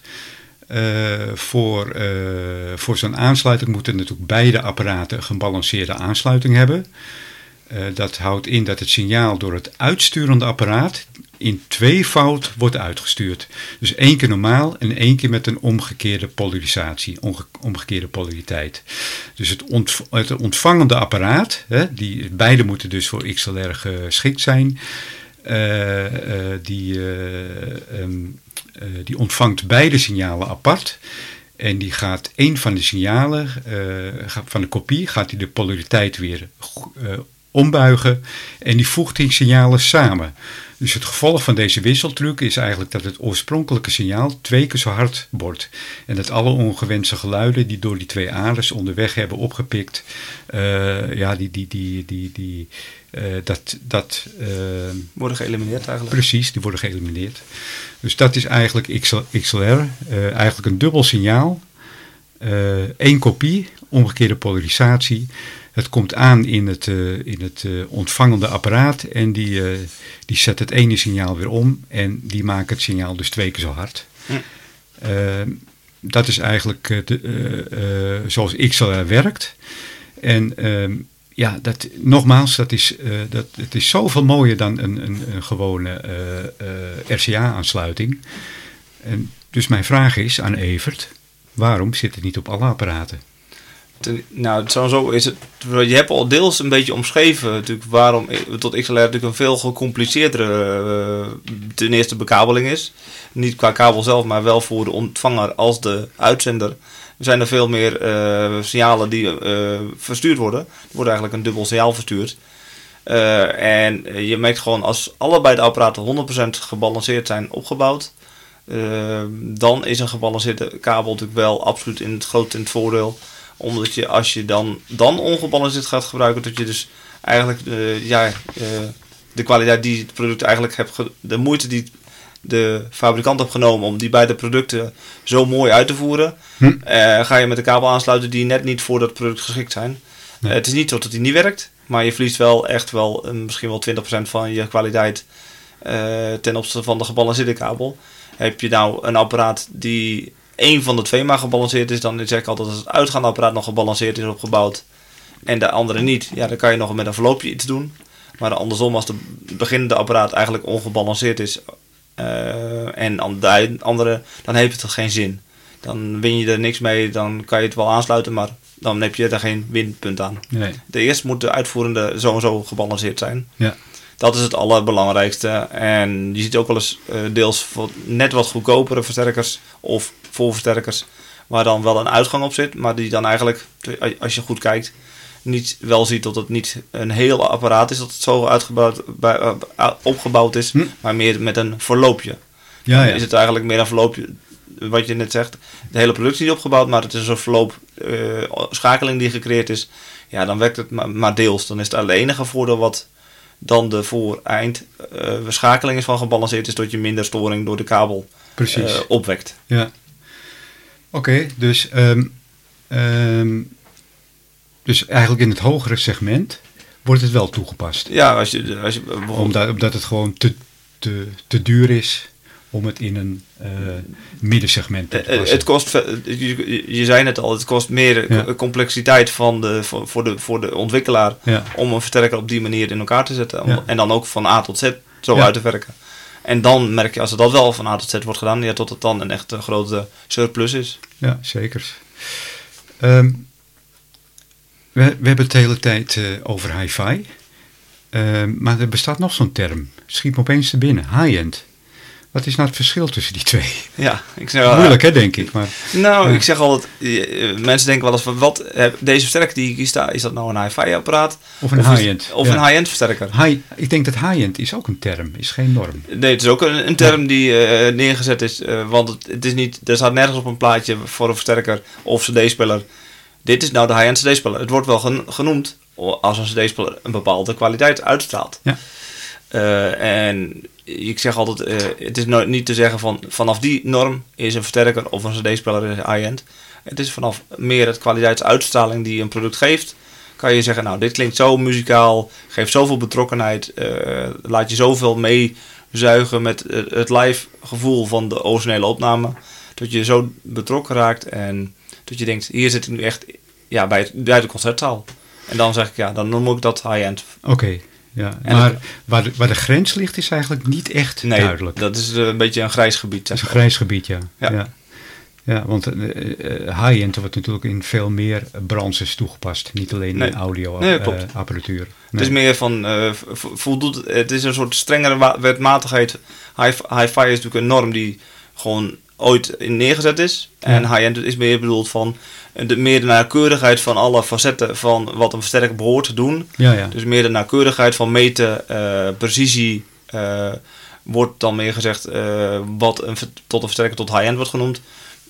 Uh, voor uh, voor zo'n aansluiting moeten natuurlijk beide apparaten een gebalanceerde aansluiting hebben. Dat houdt in dat het signaal door het uitsturende apparaat in tweevoud wordt uitgestuurd. Dus één keer normaal en één keer met een omgekeerde polarisatie, omge omgekeerde polariteit. Dus het, ont het ontvangende apparaat, hè, die, beide moeten dus voor XLR geschikt zijn, die um, uh, die ontvangt beide signalen apart. En die gaat een van de signalen, van de kopie, gaat hij de polariteit weer ombuigen. En die voegt die signalen samen. Dus het gevolg van deze wisseltruc is eigenlijk dat het oorspronkelijke signaal twee keer zo hard wordt. En dat alle ongewenste geluiden die door die twee aders onderweg hebben opgepikt, uh, ja, die, die, die, die, die, uh, dat, dat uh, worden geëlimineerd eigenlijk. Precies, die worden geëlimineerd. Dus dat is eigenlijk XL, XLR, eigenlijk een dubbel signaal, één kopie, omgekeerde polarisatie. Het komt aan in het, uh, in het uh, ontvangende apparaat en die, uh, die zet het ene signaal weer om en die maakt het signaal dus twee keer zo hard. Hm. dat is eigenlijk de, zoals XLR werkt. En ehm, ja, dat, nogmaals, dat is, dat, het is zoveel mooier dan een, een, een gewone RCA-aansluiting. En dus mijn vraag is aan Evert, waarom zit het niet op alle apparaten? Nou, sowieso is het. Je hebt al deels een beetje omschreven natuurlijk waarom tot XLR natuurlijk een veel gecompliceerdere uh, ten eerste bekabeling is. Niet qua kabel zelf, maar wel voor de ontvanger als de uitzender. Er zijn er veel meer uh, signalen die uh, verstuurd worden. Er wordt eigenlijk een dubbel signaal verstuurd. en je merkt gewoon als allebei de apparaten 100% gebalanceerd zijn opgebouwd. dan is een gebalanceerde kabel natuurlijk wel absoluut in het groot in het voordeel omdat je als je dan, dan ongebalanceerd gaat gebruiken, dat je dus eigenlijk uh, ja, uh, de kwaliteit die het product eigenlijk hebt, de moeite die de fabrikant heeft genomen om die beide producten zo mooi uit te voeren, hm. uh, ga je met een kabel aansluiten die net niet voor dat product geschikt zijn. het is niet zo dat die niet werkt, maar je verliest wel echt wel misschien wel 20% van je kwaliteit ten opzichte van de gebalanceerde kabel. Heb je nou een apparaat die één van de twee maar gebalanceerd is, dan zeg ik altijd dat het uitgaande apparaat nog gebalanceerd is opgebouwd en de andere niet. Ja, dan kan je nog met een verloopje iets doen. Maar andersom, als de beginnende apparaat eigenlijk ongebalanceerd is uh, en de andere, dan heeft het geen zin. Dan win je er niks mee, dan kan je het wel aansluiten, maar dan heb je er geen winpunt aan. Nee. De eerste moet de uitvoerende zo en zo gebalanceerd zijn. Ja. Dat is het allerbelangrijkste. En je ziet ook wel eens uh, deels net wat goedkopere versterkers of voorversterkers. Waar dan wel een uitgang op zit. Maar die dan eigenlijk, als je goed kijkt, niet wel ziet dat het niet een heel apparaat is. Dat het zo uitgebouwd, bij, uh, opgebouwd is. Hm? Maar meer met een verloopje. Ja, ja. is het eigenlijk meer een verloopje. Wat je net zegt. De hele productie is niet Maar het is een verloop uh, schakeling die gecreëerd is. Ja, dan werkt het maar, maar deels. Dan is het alleen enige voordeel wat dan de voor-eind uh, is van gebalanceerd is, dat je minder storing door de kabel Precies. eh, opwekt. Ja. Oké, dus, ehm, ehm, dus eigenlijk in het hogere segment wordt het wel toegepast. Ja, als je, als je bijvoorbeeld... Omdat, omdat het gewoon te, te, te duur is om het in een eh, middensegment te Eh, eh, passen. Het kost, je, je zei net al, het kost meer Ja. complexiteit van de, voor, voor de, voor de ontwikkelaar ja, om een versterker op die manier in elkaar te zetten. Om- Ja. En dan ook van A tot Z zo uit te werken. En dan merk je, als dat wel van A tot Z wordt gedaan, ja, tot het dan een echt grote surplus is. ja, zeker. Ehm, we, we hebben het de hele tijd eh, over hi-fi. Ehm, maar er bestaat nog zo'n term. Schiet me opeens te binnen. High-end. Wat is nou het verschil tussen die twee? Ja, ik zeg, Moeilijk hè, denk ik. Maar, Nou, Ja. ik zeg altijd, eh, eh, mensen denken wel eens van, wat, eh, deze versterker die hier staat, is dat nou een hi-fi apparaat? of een Of high-end. Of ja. een high-end versterker? High, ik denk dat high-end is ook een term, is geen norm. Nee, het is ook een, een term die eh, neergezet is, eh, want het, het is niet, er staat nergens op een plaatje voor een versterker of cd-speler. Dit is nou de high-end cd-speler. Het wordt wel gen- genoemd als een cd-speler een bepaalde kwaliteit uitstraalt. Ja. Eh, en ik zeg altijd, eh, het is nooit niet te zeggen van vanaf die norm is een versterker of een cd-speler high-end. Het is vanaf meer het kwaliteitsuitstraling die een product geeft. Kan je zeggen, nou dit klinkt zo muzikaal, geeft zoveel betrokkenheid, eh, laat je zoveel meezuigen met het live gevoel van de originele opname. Dat je zo betrokken raakt en dat je denkt, hier zit ik nu echt ja, bij, het, bij de concertzaal. En dan zeg ik, ja, dan noem ik dat high-end. Oké, ja. En maar het- waar de, waar de grens ligt is eigenlijk niet echt Nee, duidelijk. dat is eh, een beetje een grijs gebied. Dat is een grijs gebied, ja. Ja. Ja, ja. want eh, eh, high-end wordt natuurlijk in veel meer branches toegepast. Niet alleen Nee. in audio Nee, klopt. eh, apparatuur. Het is meer van, vo- voldoet, het is een soort strengere wetmatigheid. Hi- Hi-fi is natuurlijk een norm die gewoon ooit in neergezet is. En high-end is meer bedoeld van de, meer de nauwkeurigheid van alle facetten van wat een versterker behoort te doen. Ja, ja. Dus meer de nauwkeurigheid van meten, eh, precisie, eh, wordt dan meer gezegd eh, wat een, tot een versterker tot high-end wordt genoemd.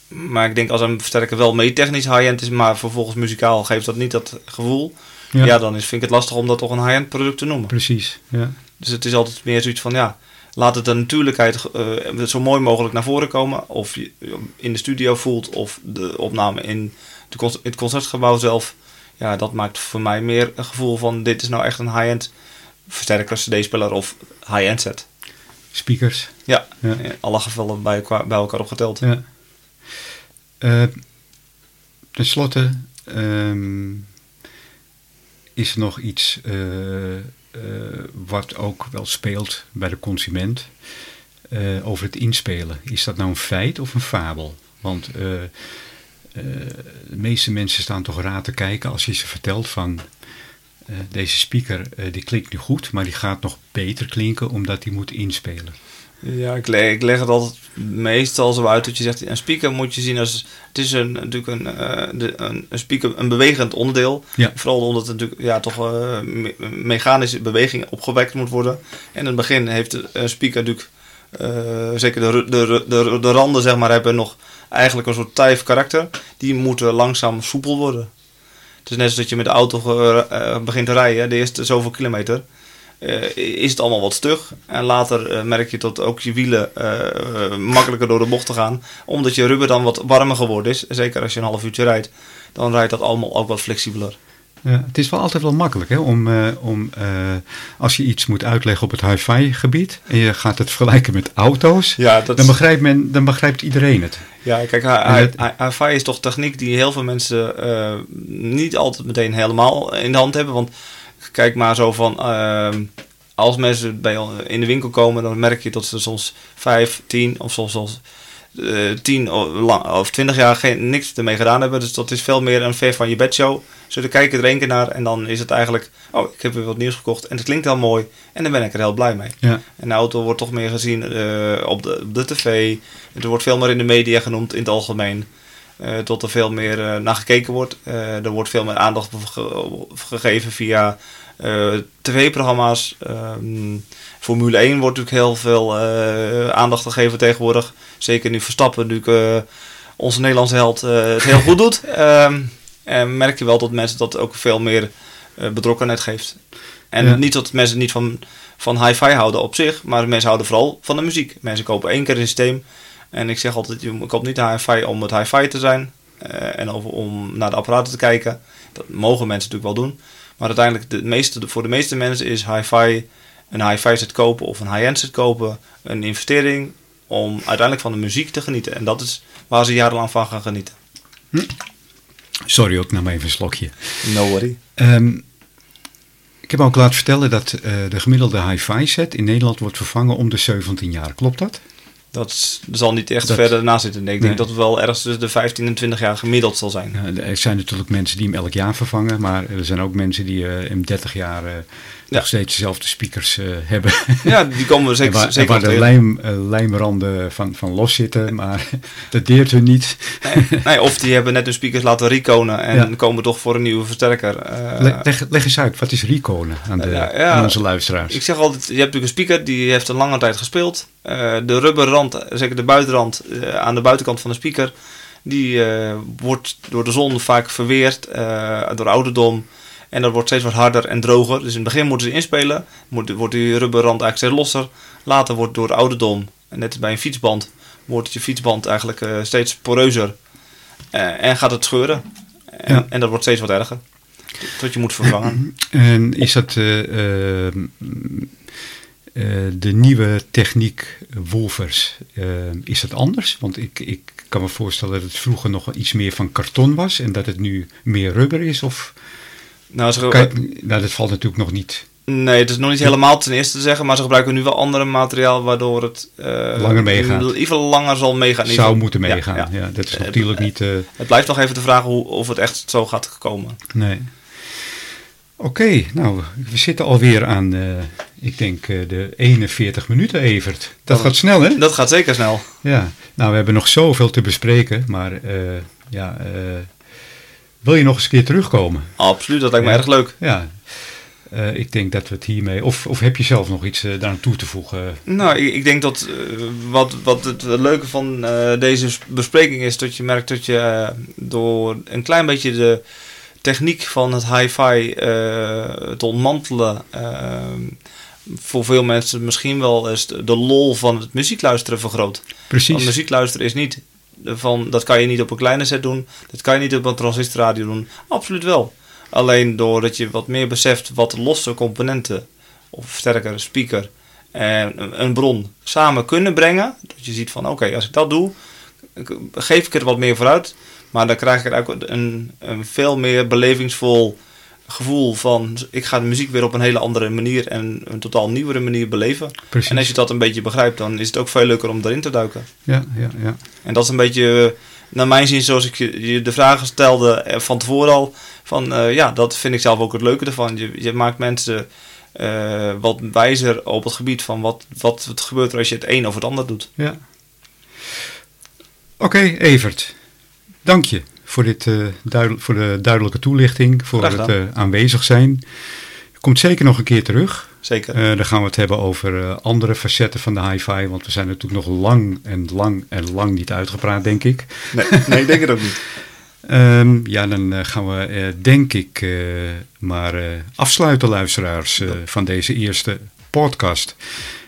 Maar ik denk als een versterker wel meettechnisch high-end is, maar vervolgens muzikaal geeft dat niet dat gevoel. ja. Ja, dan is, vind ik het lastig om dat toch een high-end product te noemen. Precies, ja. Dus het is altijd meer zoiets van, ja, laat het de natuurlijkheid eh, zo mooi mogelijk naar voren komen. Of je in de studio voelt, of de opname in, de, het concertgebouw zelf. Ja, dat maakt voor mij meer een gevoel van, dit is nou echt een high-end versterker, cd-speler of high-end set. Speakers. Ja, Ja. in alle gevallen bij, elkaar- bij elkaar opgeteld. Ja. Eh, ten slotte ehm, is er nog iets eh, wat ook wel speelt bij de consument eh, over het inspelen. Is dat nou een feit of een fabel? Want eh, eh, de meeste mensen staan toch raar te kijken als je ze vertelt van eh, deze speaker eh, die klinkt nu goed, maar die gaat nog beter klinken omdat die moet inspelen. Ja, ik leg, ik leg het altijd meestal zo uit dat je zegt, een speaker moet je zien als, het is een, natuurlijk een, eh, de, een, een speaker, een bewegend onderdeel. Ja. Vooral omdat het natuurlijk ja, toch eh, me- mechanische beweging opgewekt moet worden. En in het begin heeft een speaker natuurlijk, eh, zeker de, de, de, de randen zeg maar, hebben nog eigenlijk een soort stijf karakter. Die moeten langzaam soepel worden. Het is net zoals dat je met de auto eh, begint te rijden, de eerste zoveel kilometer eh, is het allemaal wat stug. En later eh, merk je dat ook je wielen eh, makkelijker door de bocht te gaan. Omdat je rubber dan wat warmer geworden is. Zeker als je een half uurtje rijdt. Dan rijdt dat allemaal ook wat flexibeler. Ja, het is wel altijd wel makkelijk hè, om, om als je iets moet uitleggen op het hi-fi gebied en je gaat het vergelijken met auto's, Ja, dat dan, begrijpt men, dan begrijpt iedereen het. ja kijk, hi-fi is toch techniek die heel veel mensen niet altijd meteen helemaal in de hand hebben. Want kijk maar zo van, ehm, als mensen bij, in de winkel komen, dan merk je dat ze soms 5, 10 of soms zelfs eh 10 of, lang, of 20 jaar geen, niks ermee gedaan hebben. Dus dat is veel meer een ver van je bedshow. Ze kijken er één keer naar en dan is het eigenlijk, oh, ik heb weer wat nieuws gekocht en het klinkt heel mooi. En dan ben ik er heel blij mee. Ja, En de auto wordt toch meer gezien eh, op, de, op de tv. Er wordt veel meer in de media genoemd in het algemeen. Eh, tot er veel meer eh, naar gekeken wordt. Eh, er wordt veel meer aandacht ge- gegeven via tv-programma's. Ehm, Formule 1 wordt natuurlijk heel veel aandacht gegeven tegenwoordig. Zeker nu Verstappen natuurlijk onze Nederlandse held het heel goed doet. Ehm, en merk je wel dat mensen dat ook veel meer betrokkenheid geeft. En Ja. niet dat mensen niet van, van hi-fi houden op zich, maar mensen houden vooral van de muziek. Mensen kopen één keer een systeem En ik zeg altijd, je koopt niet de hi-fi om het hi-fi te zijn. eh, en over, om naar de apparaten te kijken. Dat mogen mensen natuurlijk wel doen. Maar uiteindelijk, de meeste, voor de meeste mensen is hi-fi, een hi-fi set kopen of een high-end set kopen, een investering om uiteindelijk van de muziek te genieten. En dat is waar ze jarenlang van gaan genieten. Sorry, ook maar even een slokje. No worry. Ehm, ik heb ook laten vertellen dat eh, de gemiddelde hi-fi set in Nederland wordt vervangen om de 17 jaar. Klopt dat? Dat zal niet echt Dat- verder naast zitten. Nee, ik denk dat het wel ergens tussen de 15 en 20 jaar gemiddeld zal zijn. Er zijn natuurlijk mensen die hem elk jaar vervangen, maar er zijn ook mensen die eh in 30 jaar eh, Ja. nog steeds dezelfde speakers eh, hebben. Ja, die komen we en zeker, waar, en zeker waar de lijm, eh, lijmranden van, van los zitten, maar dat deert hun niet. Nee, nee, of die hebben net hun speakers laten reconen en Ja. komen toch voor een nieuwe versterker. Eh, Le- leg, leg eens uit, wat is reconen aan, de, Ja, aan onze luisteraars? ik zeg altijd, je hebt natuurlijk een speaker die heeft een lange tijd gespeeld. De rubberrand, zeker de buitenrand aan de buitenkant van de speaker, die wordt door de zon vaak verweerd door ouderdom. En dat wordt steeds wat harder en droger. Dus in het begin moeten ze inspelen. Wordt die rubberrand eigenlijk steeds losser. Later wordt door de ouderdom, en net als bij een fietsband, wordt je fietsband eigenlijk eh, steeds poreuzer. Eh, en gaat het scheuren. En, Ja. en dat wordt steeds wat erger. Tot je moet vervangen. En is dat eh, eh, eh, de nieuwe techniek Wolvers, is dat anders? Want ik, ik kan me voorstellen dat het vroeger nog iets meer van karton was en dat het nu meer rubber is. Of, Nou, ze, nou, dat valt natuurlijk nog niet Nee, het is nog niet helemaal ten eerste te zeggen, maar ze gebruiken nu wel andere materiaal waardoor het eh, Langer meegaat. Geval langer zal meegaan. Zou moeten meegaan. Ja, ja. dat is Eh, natuurlijk niet... eh, Het blijft nog even de vraag hoe, of het echt zo gaat komen. nee. Oké, nou, we zitten alweer aan, ik denk, de 41 minuten, Evert. Dat Dat- gaat snel, hè? Dat gaat zeker snel. Ja, nou, we hebben nog zoveel te bespreken, maar ja, wil je nog eens een keer terugkomen? Absoluut, dat lijkt me Ja. erg leuk. Ja, eh, ik denk dat we het hiermee, of, of heb je zelf nog iets uh, daaraan toe te voegen? Nou, ik, ik denk dat eh, wat, wat het leuke van eh, deze bespreking is, dat je merkt dat je eh, door een klein beetje de techniek van het hi-fi eh, te ontmantelen, eh, voor veel mensen misschien wel eens de, lol van het muziekluisteren vergroot. Want Precies. muziek luisteren is niet van dat kan je niet op een kleine set doen, dat kan je niet op een transistorradio doen. Absoluut wel. Alleen doordat je wat meer beseft wat losse componenten, of versterker, speaker en een- een bron samen kunnen brengen. Dat je ziet van oké, als ik dat doe, geef ik er wat meer vooruit. Maar dan krijg ik er ook een, een veel meer belevingsvol gevoel van ik ga de muziek weer op een hele andere manier en een totaal nieuwere manier beleven. Precies. En als je dat een beetje begrijpt, dan is het ook veel leuker om erin te duiken. Ja, ja, ja. En dat is een beetje, naar mijn zin, zoals ik je de vragen stelde eh, van tevoren al. Van eh, ja, dat vind ik zelf ook het leuke ervan. Je, je maakt mensen eh, wat wijzer op het gebied van wat, wat het gebeurt er als je het een of het ander doet. ja. Oké, Evert. Dank je voor, dit, eh, duidel- voor de duidelijke toelichting, voor het eh, aanwezig zijn. Komt zeker nog een keer terug. Zeker. Eh, dan gaan we het hebben over andere facetten van de hi-fi. Want we zijn natuurlijk nog lang en lang en lang niet uitgepraat, denk ik. Nee, nee, ik denk het ook niet. Ehm, ja, dan gaan we, denk ik, maar afsluiten, luisteraars, van deze eerste podcast.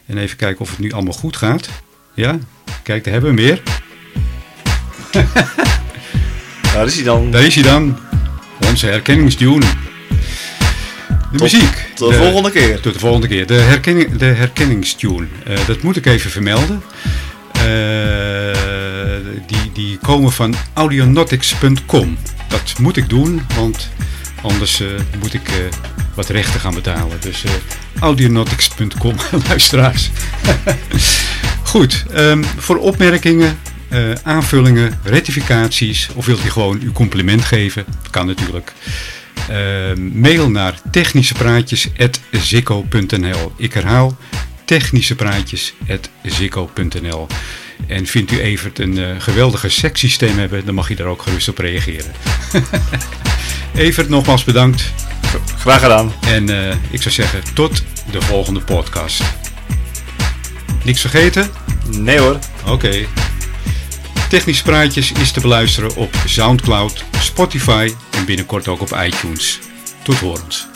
En even kijken of het nu allemaal goed gaat. Ja, kijk, daar hebben we hem weer. Daar is hij dan. Daar is hij dan, onze herkenningstune. De Tot- muziek. Tot de volgende keer. Tot de volgende keer. De, herkenning, de herkenningstune. Eh, dat moet ik even vermelden. Eh, die, die komen van audionautics.com. Dat moet ik doen, want anders eh, moet ik eh, wat rechten gaan betalen. Dus audionautics.com, luisteraars. Goed, ehm, voor opmerkingen, eh, aanvullingen, rectificaties of wilt u gewoon uw compliment geven? Kan natuurlijk. Eh, mail naar technischepraatjes.zikko.nl Ik herhaal, technischepraatjes.zikko.nl En vindt u Evert een eh, geweldige sekssysteem hebben, dan mag je daar ook gerust op reageren. Evert, nogmaals bedankt. Graag gedaan. En ik zou zeggen, tot de volgende podcast. Niks vergeten? Nee hoor. Oké. Technische Praatjes is te beluisteren op Soundcloud, Spotify en binnenkort ook op iTunes. Tot horens.